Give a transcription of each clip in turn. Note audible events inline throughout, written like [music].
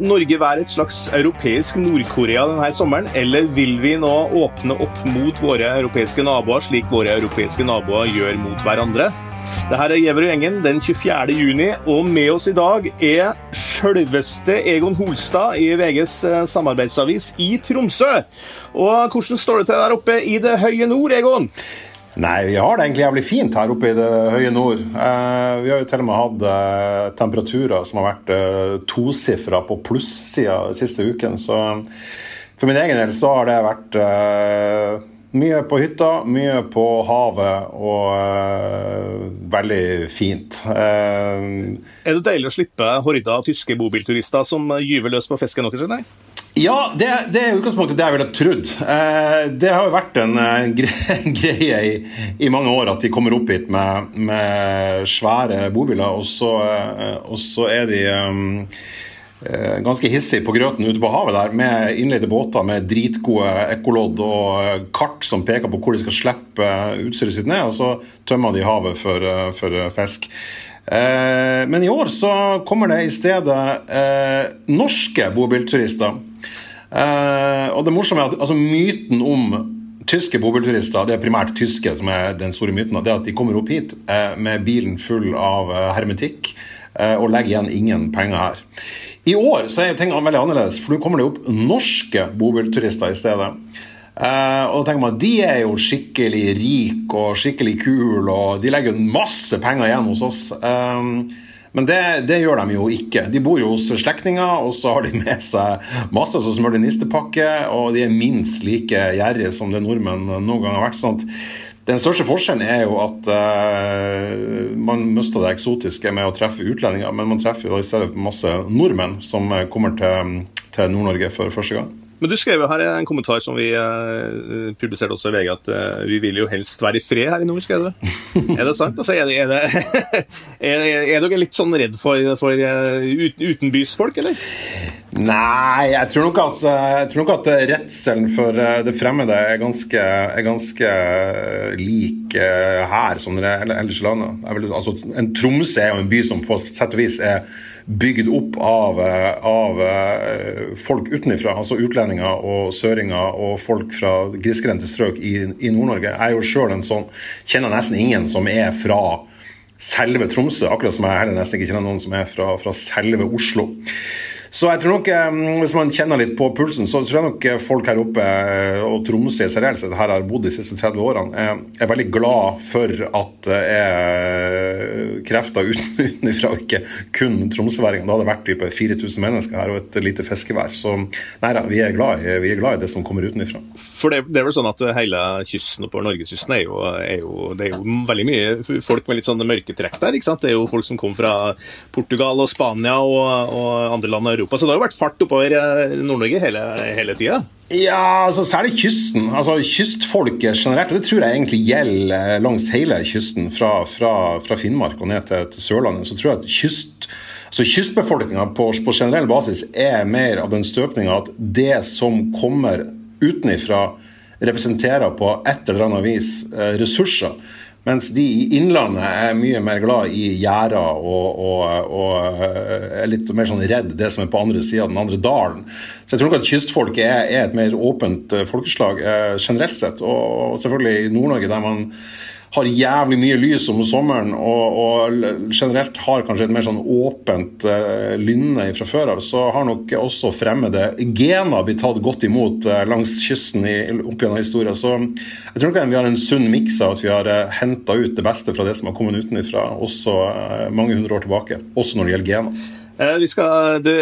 Norge være et slags europeisk Nord-Korea denne sommeren, eller vil vi nå åpne opp mot våre europeiske naboer, slik våre europeiske naboer gjør mot hverandre? Det her er Gjever og gjengen den 24. juni, og med oss i dag er sjølveste Egon Holstad i VGs eh, samarbeidsavis i Tromsø. Og hvordan står det til der oppe i det høye nord, Egon? Nei, vi har det egentlig jævlig fint her oppe i det høye nord. Eh, vi har jo til og med hatt eh, temperaturer som har vært eh, tosifra på plussida siste uken. Så for min egen del så har det vært eh, mye på hytta, mye på havet og eh, veldig fint. Eh, Er det deilig å slippe horda tyske bobilturister som gyver løs på fisken deres? Nei? Ja, det, det er utgangspunktet det jeg ville trodd. Eh, det har jo vært en eh, [laughs] greie i, i, mange år at de kommer opp hit med, med svære bobiler, og så, eh, og så er de um, ganske hissige på grøten ute på havet der med innleide båter med dritgode ekkolodd og kart som peker på hvor de skal slippe utstyret sitt ned, og så tømmer de havet for, for fisk. Men i år så kommer det i stedet eh, norske bobilturister. Eh, og det morsomme er at altså, myten om tyske bobilturister, det er primært tyske som er den store myten, det at de kommer opp hit eh, med bilen full av eh, hermetikk og legger igjen ingen penger her. I år så er tingene veldig annerledes, for nå kommer det opp norske bobilturister i stedet. Uh, og da tenker man, De er jo skikkelig rike og skikkelig kule, og de legger masse penger igjen hos oss. Um, men det, det, gjør de jo ikke. De bor jo hos slektninger, og så har de med seg masse som smører nistepakke, og de er minst like gjerrige som det nordmenn noen gang har vært. sånn den største forskjellen er jo at uh, man mister det eksotiske med å treffe utlendinger, men man treffer jo i stedet masse nordmenn som kommer til, til Nord-Norge for første gang. Men du skrev jo her en kommentar som vi uh, publiserte også i VG, at uh, vi vil jo helst være i fred her i nord, skrev du. [laughs] er det sant? Altså, er, det, er, det, [laughs] er, er, dere litt sånn redd for, for uh, ut, utenbysfolk, eller? Nei, jeg tror nok at, jeg tror nok at redselen for det fremmede er ganske, er ganske lik her som det er ellers i landet. Altså, en Tromsø er jo en by som på sett og vis er bygd opp av, av folk utenfra, altså utlendinger og søringer og folk fra grisgrendte strøk i, i Nord-Norge. Jeg er jo sjøl en sånn Kjenner nesten ingen som er fra selve Tromsø, akkurat som jeg heller nesten ikke kjenner noen som er fra, fra selve Oslo. Så jeg tror nok, Hvis man kjenner litt på pulsen, så tror jeg nok folk her oppe, og Tromsø særlig, her har bodd de siste 30 årene, er, veldig glad for at det er krefter [laughs] utenfra, ikke kun tromsøværinger. Da hadde det vært type 4000 mennesker her og et lite fiskevær. Så nei da, vi er glad i, vi er glad i det som kommer utenfra. For det, det, er vel sånn at hele kysten oppover norgeskysten er er jo, det er jo veldig mye folk med litt sånne mørketrekk der. ikke sant? Det er jo folk som kommer fra Portugal og Spania og, og andre land Europa. Så det har jo vært fart oppover Nord-Norge hele, hele tida? Ja, altså særlig kysten. Altså Kystfolket generelt, og det tror jeg egentlig gjelder langs hele kysten, fra, fra, fra Finnmark og ned til, til, Sørlandet, så tror jeg at kyst, altså kystbefolkninga på, på, generell basis er mer av den støpninga at det som kommer utenifra, representerer på et eller annet vis ressurser. Mens de i Innlandet er mye mer glad i gjerder og, og, og, er litt mer sånn redd det som er på andre sida den andre dalen. Så jeg tror nok at kystfolket er, er et mer åpent folkeslag eh, generelt sett. Og, selvfølgelig i Nord-Norge, der man har jævlig mye lys om sommeren og, og generelt har kanskje et mer sånn åpent uh, lynne fra før av, så har nok også fremmede gener blitt tatt godt imot uh, langs kysten i, opp gjennom historien. Så jeg tror nok vi har en sunn miks av at vi har uh, henta ut det beste fra det som har kommet utenfra, også uh, mange hundre år tilbake. Også når det gjelder gener. Vi skal, du,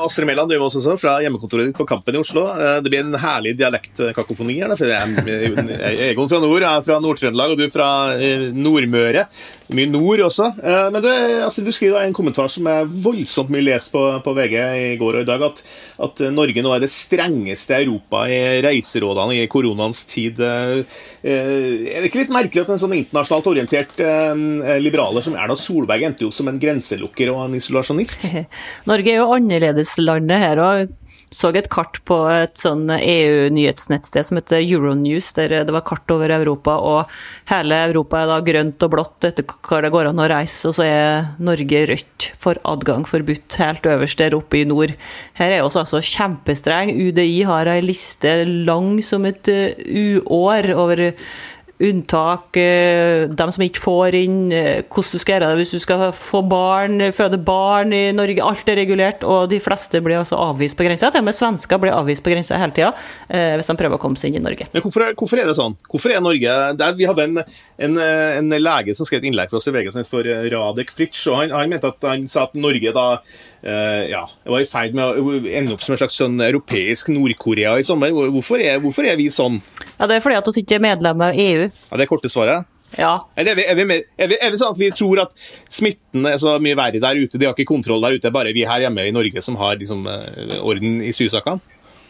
Astrid Mæland, du er også fra hjemmekontoret ditt på Kampen i Oslo. Det blir en herlig dialektkakofoni her. for Egon fra nord, er fra Nord-Trøndelag, og du fra Nordmøre. Mye nord også. Men du, altså, du skriver en kommentar som er voldsomt mye lest på, på, VG i går og i dag, at, at, Norge nå er det strengeste Europa i reiserådene i koronaens tid. Er det ikke litt merkelig at en sånn internasjonalt orientert liberaler som Erna Solberg endte jo som en grenselukker og en isolasjonist? Norge er jo annerledeslandet her òg. så et kart på et sånn EU-nyhetsnettsted som heter Euronews, der det var kart over Europa, og hele Europa er da grønt og blått etter hva det går an å reise, og så er Norge rødt for adgang forbudt, helt øverst der oppe i nord. Her er også altså kjempestreng. UDI har ei liste lang som et uår over unntak, de dem som ikke får inn, eh, hvordan du skal gjøre det hvis du skal få barn, føde barn i Norge. Alt er regulert, og de fleste blir altså avvist på grensa. Til og med svensker blir avvist på grensa hele tida eh, hvis de prøver å komme seg inn i Norge. Men hvorfor hvorfor er det sånn? Hvorfor er Norge der, Vi hadde en, en, en, lege som skrev et innlegg for oss i VG for Radek Fritsch, og han, han, mente at han sa at Norge da Uh, ja, var i ferd med å ende opp som en slags sånn europeisk Nord-Korea i sommer. Hvorfor er, hvorfor er, vi sånn? Ja, Det er fordi at vi ikke er medlem av EU. Ja, Det er korte svaret? Ja. Er, vi, er, vi, er, vi, er, vi, sånn at vi tror at smitten er så mye verre der ute? De har ikke kontroll der ute, det er bare vi her hjemme i Norge som har liksom, eh, orden i sysakene?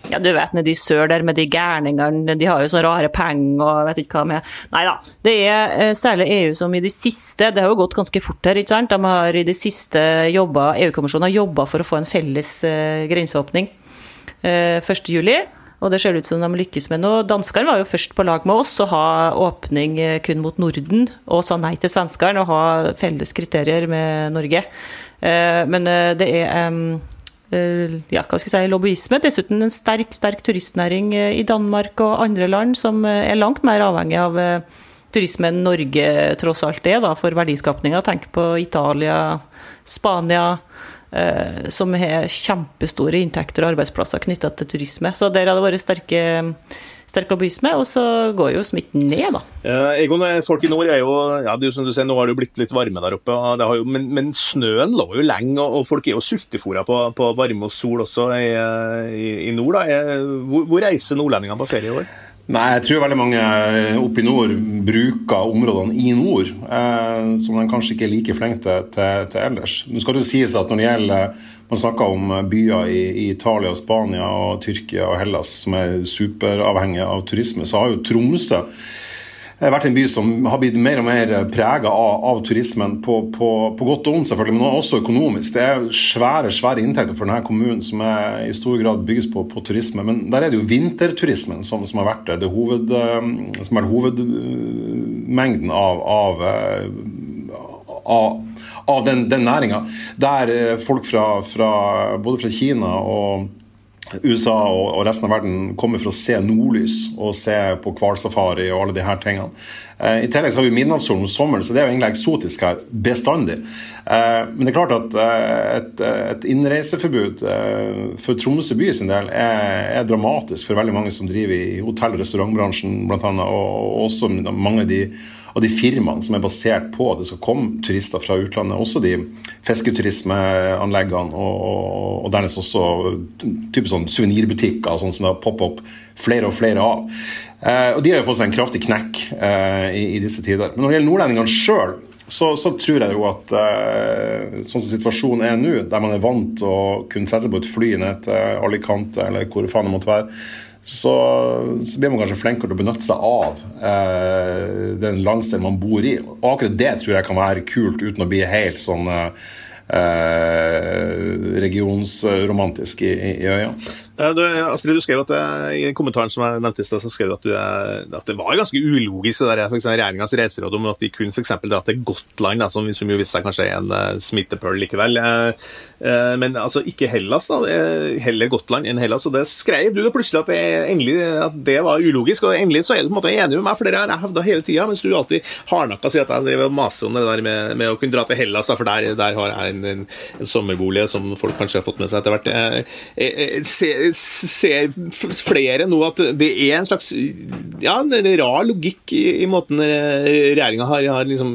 Ja, du vet nedi sør der med de gærningene, de har jo så rare penger og vet ikke hva med Nei da. Det er eh, særlig EU som i de siste Det har jo gått ganske fort her, ikke sant. De har i det siste jobba EU-kommisjonen har jobba for å få en felles eh, grenseåpning eh, 1.7. Og det ser ut som de lykkes med noe. Danskene var jo først på lag med oss å ha åpning kun mot Norden, og sa nei til svenskene og ha felles kriterier med Norge. Men det er Eh, ja, hva skal jeg si, lobbyisme. Dessuten en sterk, sterk turistnæring eh, i Danmark og andre land som eh, er langt mer avhengig av turisme enn Norge tross alt er da, for verdiskapninga. Tenk på Italia, Spania, eh, som har kjempestore inntekter og arbeidsplasser knytta til turisme. Så der har det vært sterke sterk lobbyisme, og så går jo smitten ned, da. Ja, Egon, folk i nord er jo ja, det er jo som du sier, Nå har det jo blitt litt varme der oppe, jo, men, men, snøen lå jo lenge, og, og folk er jo sultefòra på, på, varme og sol også i, i, i nord. da. Hvor, hvor reiser nordlendingene på ferie i år? Nei, jeg tror veldig mange oppe i nord bruker områdene i nord, eh, som de kanskje ikke er like flinke til, til, ellers. Nå skal det jo sies at når det gjelder Man snakker om byer i, i, Italia, Spania, og Tyrkia og Hellas som er superavhengige av turisme, så har jo Tromsø vært en by som har blitt mer og mer prega av, av, turismen, på, på, på, godt og vondt, selvfølgelig, men også økonomisk. Det er svære svære inntekter for denne kommunen, som er, i stor grad bygges på, på, turisme. Men der er det jo vinterturismen som, som har vært det hoved, eh, som er hovedmengden av, av av, av, den, den næringa. Der eh, folk fra, fra, både fra Kina og USA og, resten av verden kommer for å se nordlys og se på hvalsafari og alle de her tingene. Eh, I tillegg så har vi midnattssol om sommeren, så det er jo egentlig eksotisk her bestandig. Eh, men det er klart at eh, et, et innreiseforbud for Tromsø by sin del er, er, dramatisk for veldig mange som driver i hotell- og restaurantbransjen bl.a., og også mange av de av de firmaene som er basert på at det skal komme turister fra utlandet. Også de fisketurismeanleggene og, og, og dernest også type sånn suvenirbutikker sånn som det har poppet opp flere og flere av. Eh, og De har jo fått seg en kraftig knekk eh, i, i, disse tider. Men når det gjelder nordlendingene sjøl, så, så, tror jeg jo at eh, sånn som situasjonen er nå, der man er vant til å kunne sette seg på et fly ned til Alicante eller hvor faen det måtte være, så, så, blir man kanskje flinkere til å benytte seg av eh, den landsdelen man bor i. Og akkurat det tror jeg kan være kult, uten å bli helt sånn eh, regionsromantisk romantiske i, i øya. Du, Astrid, du skrev at det, I kommentaren som jeg nevnte i sted, så skrev du at, at, det var ganske ulogisk det der, regjeringas reiseråd om at de kunne f.eks. dra til Gotland, da, som, som jo viste seg kanskje er en uh, smittepøl likevel. Uh, men altså ikke Hellas, da. Heller Gotland enn Hellas. Og det skrev du plutselig at det, endelig, at det var ulogisk. Og endelig så er du på en måte enig med meg, for det har jeg hevda hele tida, mens du alltid hardnakka sier at jeg driver og maser om det der med, med, å kunne dra til Hellas, da, for der, der har jeg en, en, en, sommerbolig som folk kanskje har fått med seg etter hvert. Jeg, jeg, ser flere nå at det er en slags ja, en rar logikk i, i måten regjeringa har, har liksom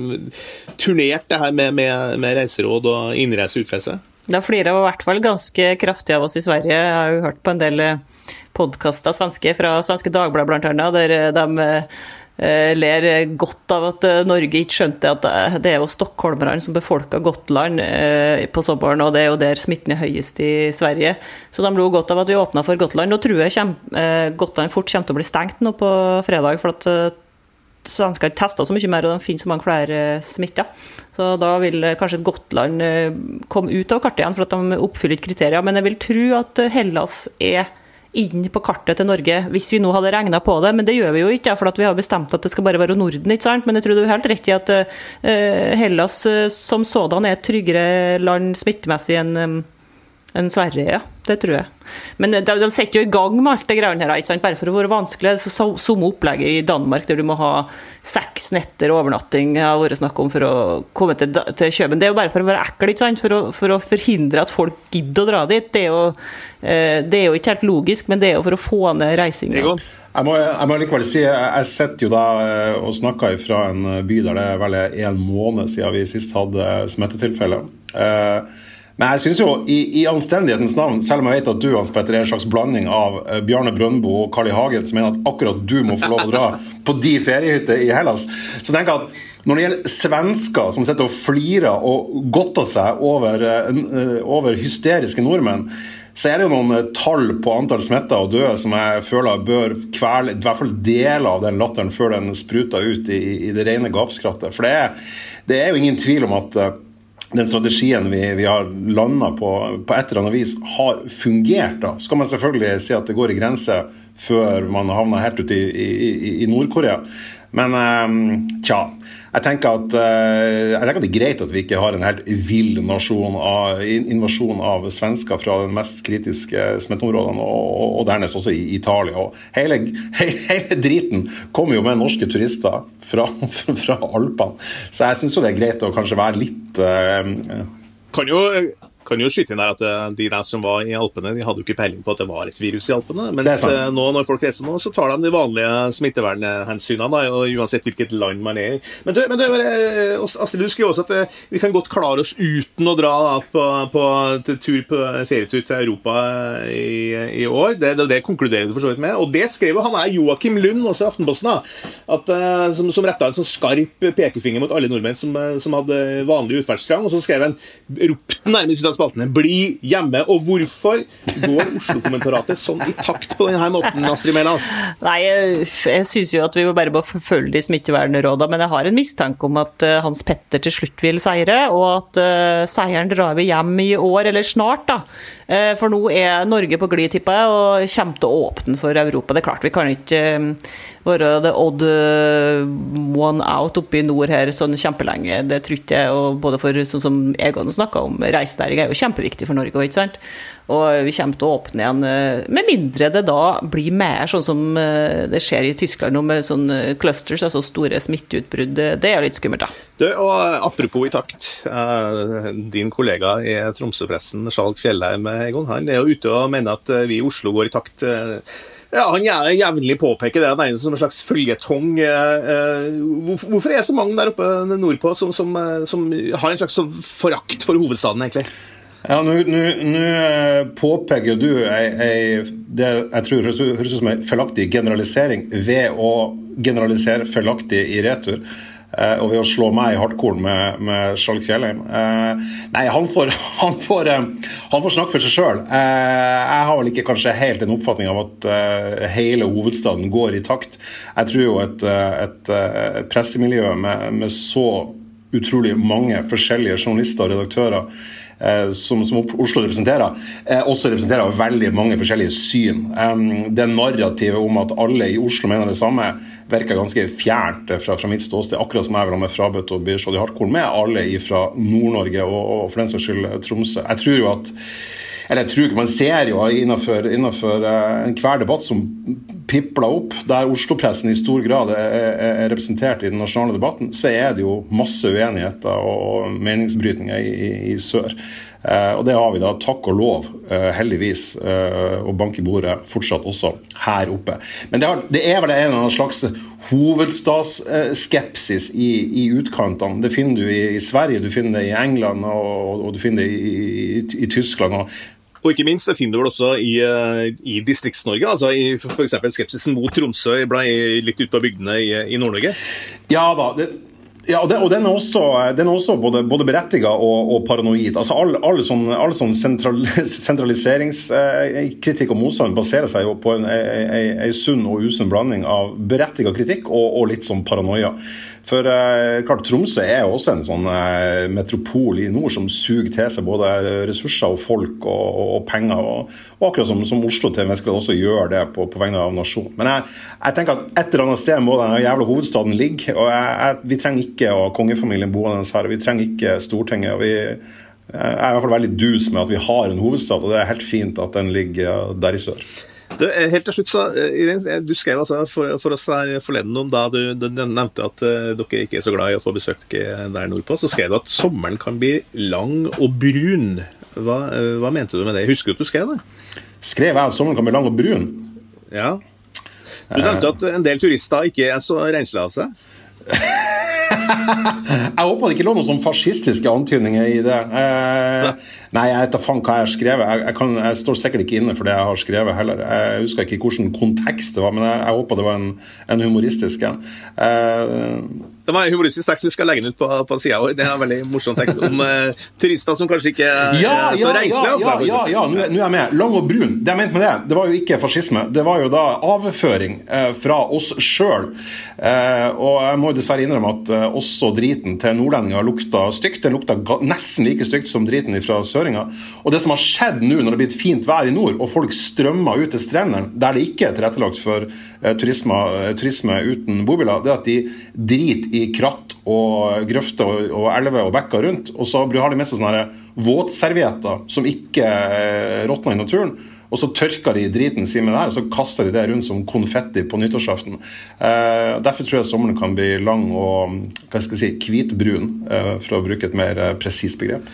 turnert det her med, med, med reiseråd og innreise og utreise. Da flirer i hvert fall ganske kraftig av oss i Sverige. Jeg har jo hørt på en del podkaster svenske fra Svenske Dagblad bl.a., der de Eh, ler godt av at eh, Norge ikke skjønte at eh, det er jo stockholmerne som befolker Gotland på sommeren, og det er jo der smitten er høyest i Sverige. Så de lo godt av at vi åpna for Gotland. Nå tror jeg Gotland fort kommer til å bli stengt nå på fredag, for at svensker ikke testa så mye mer, og de finner så mange flere smitta. Så da vil kanskje Gotland komme ut av kartet igjen, for at de oppfyller ikke kriterier. Men jeg vil tro at Hellas er inn på kartet til Norge, hvis vi nå hadde regna på det. Men det gjør vi jo ikke, for vi har bestemt at det skal bare være Norden. ikke sant? Men jeg tror du er helt rett i at Hellas som sådan er et tryggere land smittemessig enn enn Sverige, ja. Det tror jeg. Men de, de setter jo i gang med alt det greiene her, ikke sant? bare for å være vanskelig. Så Samme opplegget i Danmark, der du må ha seks netter overnatting, har vært snakk om for å komme til, til Kjøben. Det er jo bare for å være ekkel, ikke sant? For å, for å forhindre at folk gidder å dra dit. Det er, jo, eh, det er jo ikke helt logisk, men det er jo for å få ned reisinga. Jeg må, jeg må, likevel si, jeg sitter jo da eh, og snakker fra en by der det er vel en måned siden vi sist hadde smittetilfeller. Eh, men jeg synes jo, i, i, anstendighetens navn, selv om jeg vet at du Hans Petter, er en slags blanding av uh, Bjarne Brøndbo og Carl I. Hagen, som mener at akkurat du må få lov å dra [laughs] på de feriehytter i Hellas, så tenker jeg at når det gjelder svensker som sitter og flirer og godter seg over, uh, over hysteriske nordmenn, så er det jo noen tall på antall smitta og døde som jeg føler bør kvele i hvert fall deler av den latteren før den spruter ut i, i det rene gapskrattet. For det er, det er jo ingen tvil om at den strategien vi, vi har landa på, på et eller annet vis, har fungert. da. Så kan man selvfølgelig si at det går i grense før man havner helt ute i, i, i Nord-Korea. Men um, tja. Jeg tenker, at, uh, jeg tenker, at, det er greit at vi ikke har en helt vill invasjon av svensker fra de mest kritiske smitteområdene, og, og, dernest også i Italia. Og hele, hele, driten kommer jo med norske turister fra, [laughs] fra Alpene. Så jeg syns det er greit å kanskje være litt uh, kan jo kan jo skyte inn der at eh, De der som var i Alpene, de hadde jo ikke peiling på at det var et virus i Alpene. Mens eh, nå når folk reiser nå, så tar de de vanlige smittevernhensynene, uansett hvilket land man er i. Men du, men du eh, Astrid, du skriver også at vi kan godt klare oss uten å dra på, på, tur på ferietur til Europa i, i år. Det, det, det, konkluderer du for så vidt med. Og det skrev jo han er Joakim Lund også i Aftenposten, da, at, som, som retta en sånn skarp pekefinger mot alle nordmenn som, som hadde vanlig utferdstrang. Og så skrev han ropte nærmest ut av spaltene 'Bli hjemme'. Og hvorfor går Oslo-kommentaratet sånn i takt på denne måten, Astrid Mæland? Nei, jeg, jeg syns jo at vi bare må forfølge de smittevernrådene, men jeg har en mistanke om at uh, Hans Petter til slutt vil seire, og at uh, seieren drar vi hjem i år, eller snart, da. Uh, for nå er Norge på glid, tipper jeg, og kommer til å åpne for Europa. Det er klart, vi kan ikke være the odd one out oppe i nord her sånn kjempelenge. Det tror ikke jeg, og både for sånn som Egon snakka om, reisenæring er jo kjempeviktig for Norge. ikke sant? Og vi kommer til å åpne igjen, eh, med mindre det da blir mer sånn som eh, det skjer i Tyskland nå, med sånne eh, clusters, altså store smitteutbrudd. Det er litt skummelt, da. Du, og Apropos i takt. Din kollega i Tromsø-pressen, Skjalg Fjellheim, Egon, han er jo ute og mener at vi i Oslo går i takt. Ja, Han jevnlig påpeker det nærmest som en slags føljetong. Hvorfor er det så mange der oppe nordpå som, som, som har en slags sånn forakt for hovedstaden, egentlig? Ja, Nå eh, påpeker du ei, ei, det jeg tror høres ut som en feilaktig generalisering ved å generalisere feilaktig i retur. Eh, og ved å slå meg i hardkorn med, med Skjalg Fjellheim. Eh, nei, han får, [laughs] han, får, eh, han får, snakke for seg sjøl. Eh, jeg har vel ikke kanskje helt en oppfatning av at hele hovedstaden går i takt. Jeg tror jo et, et, et pressemiljø med, med så utrolig mange forskjellige journalister og redaktører som, som, Oslo representerer, eh, også representerer veldig mange forskjellige syn. Det narrativet om at alle i Oslo mener det samme, virker ganske fjernt fra, fra mitt ståsted. Akkurat som jeg vil ha med Frabøt og Byrshod i hardcore med alle fra Nord-Norge og, og, for den saks skyld Tromsø. Jeg tror jo at eller jeg tror ikke, Man ser jo innenfor, innenfor uh, enhver debatt som pipler opp, der Oslo-pressen i stor grad er, er, er, representert i den nasjonale debatten, så er det jo masse uenigheter og meningsbrytninger i, i, i sør. Eh, og det har vi da, takk og lov, eh, heldigvis, å banke i bordet fortsatt også her oppe. Men det, har, det er vel en eller annen slags hovedstadsskepsis i, i, utkantene. Det finner du i, i, Sverige, du finner det i England og, og du finner det i, i Tyskland. Og og ikke minst, det finner du vel også i, eh, i Distrikts-Norge. altså i F.eks. skepsisen mot Tromsø litt ute på bygdene i, i Nord-Norge? Ja da. Det, Ja, og, det, og den, er også, den er også både, både berettiga og, og, paranoid. Altså All, all sånn, all sånn sentral, [laughs] sentraliseringskritikk og motstand baserer seg jo på en, en, en sunn og usunn blanding av berettiga kritikk og, og, litt sånn paranoia. For eh, klart, Tromsø er også en sånn eh, metropol i nord som suger til seg både ressurser og folk og, og penger. Og, akkurat som, som, Oslo til en også gjør det på, på vegne av nasjonen. Men jeg, jeg, tenker at et eller annet sted må den jævla hovedstaden ligge. og jeg, jeg, Vi trenger ikke å ha kongefamilien boende her, vi trenger ikke Stortinget. og vi jeg er i hvert fall veldig dus med at vi har en hovedstad, og det er helt fint at den ligger der i sør. Du, eh, helt til slutt, så, eh, eh, du skrev altså for, for oss her forleden om da du, du, nevnte at dere ikke er så glad i å få besøk der nordpå, så skrev du at sommeren kan bli lang og brun. Hva, hva mente du med det? Husker du at du skrev det? Skrev jeg at sommeren kan bli lang og brun? Ja. Du nevnte at en del turister ikke er så renslige av seg. [laughs] jeg håper det ikke lå noen sånn fascistiske antydninger i det. Eh, nei, jeg vet da faen hva jeg har skrevet. Jeg, jeg, kan, jeg, står sikkert ikke inne for det jeg har skrevet heller. Jeg husker ikke hvilken kontekst det var, men jeg, jeg håper det var en, en humoristisk en. Eh, det var en humoristisk tekst vi skal legge den ut på, på sida vår. Det er en veldig morsom tekst om uh, turister som kanskje ikke er ja, så ja, reislige. Ja, altså. ja, ja, nå, er jeg med. Lang og brun. Det jeg mente med det, det var jo ikke fascisme. Det var jo da avføring uh, fra oss sjøl. Eh, og jeg må jo dessverre innrømme at også driten til nordlendinger lukta stygt. Den lukta nesten like stygt som driten fra søringa. Og det som har skjedd nå når det har blitt fint vær i nord, og folk strømmer ut til strendene der det ikke er tilrettelagt for turisme, turisme uten bobiler, det er at de driter i kratt og grøfter og, og elver og bekker rundt. Og så har de med seg sånne våtservietter som ikke eh, råtner i naturen og så tørker de driten sin med det her, og så kaster de det rundt som konfetti på nyttårsaften. Eh, derfor tror jeg sommeren kan bli lang og hva skal jeg si, hvitbrun, eh, for å bruke et mer eh, presist begrep.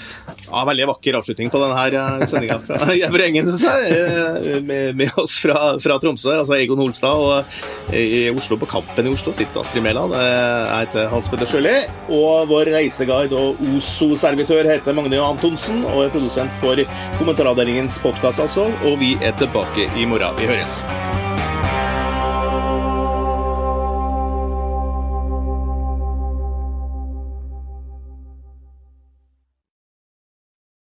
Ja, Veldig vakker avslutning på denne eh, sendinga fra [laughs] Jevre Engen, syns jeg. Eh, med, med, oss fra, fra, Tromsø, altså Egon Holstad. Og i Oslo, på Kampen i Oslo, sitter Astrid Mæland. Eh, jeg heter Hans Petter Sjøli. Og vår reiseguide og OSO-servitør heter Magne Antonsen og er produsent for Kommentaravdelingens podkast, altså. Og vi er tilbake i morgen. Vi høres.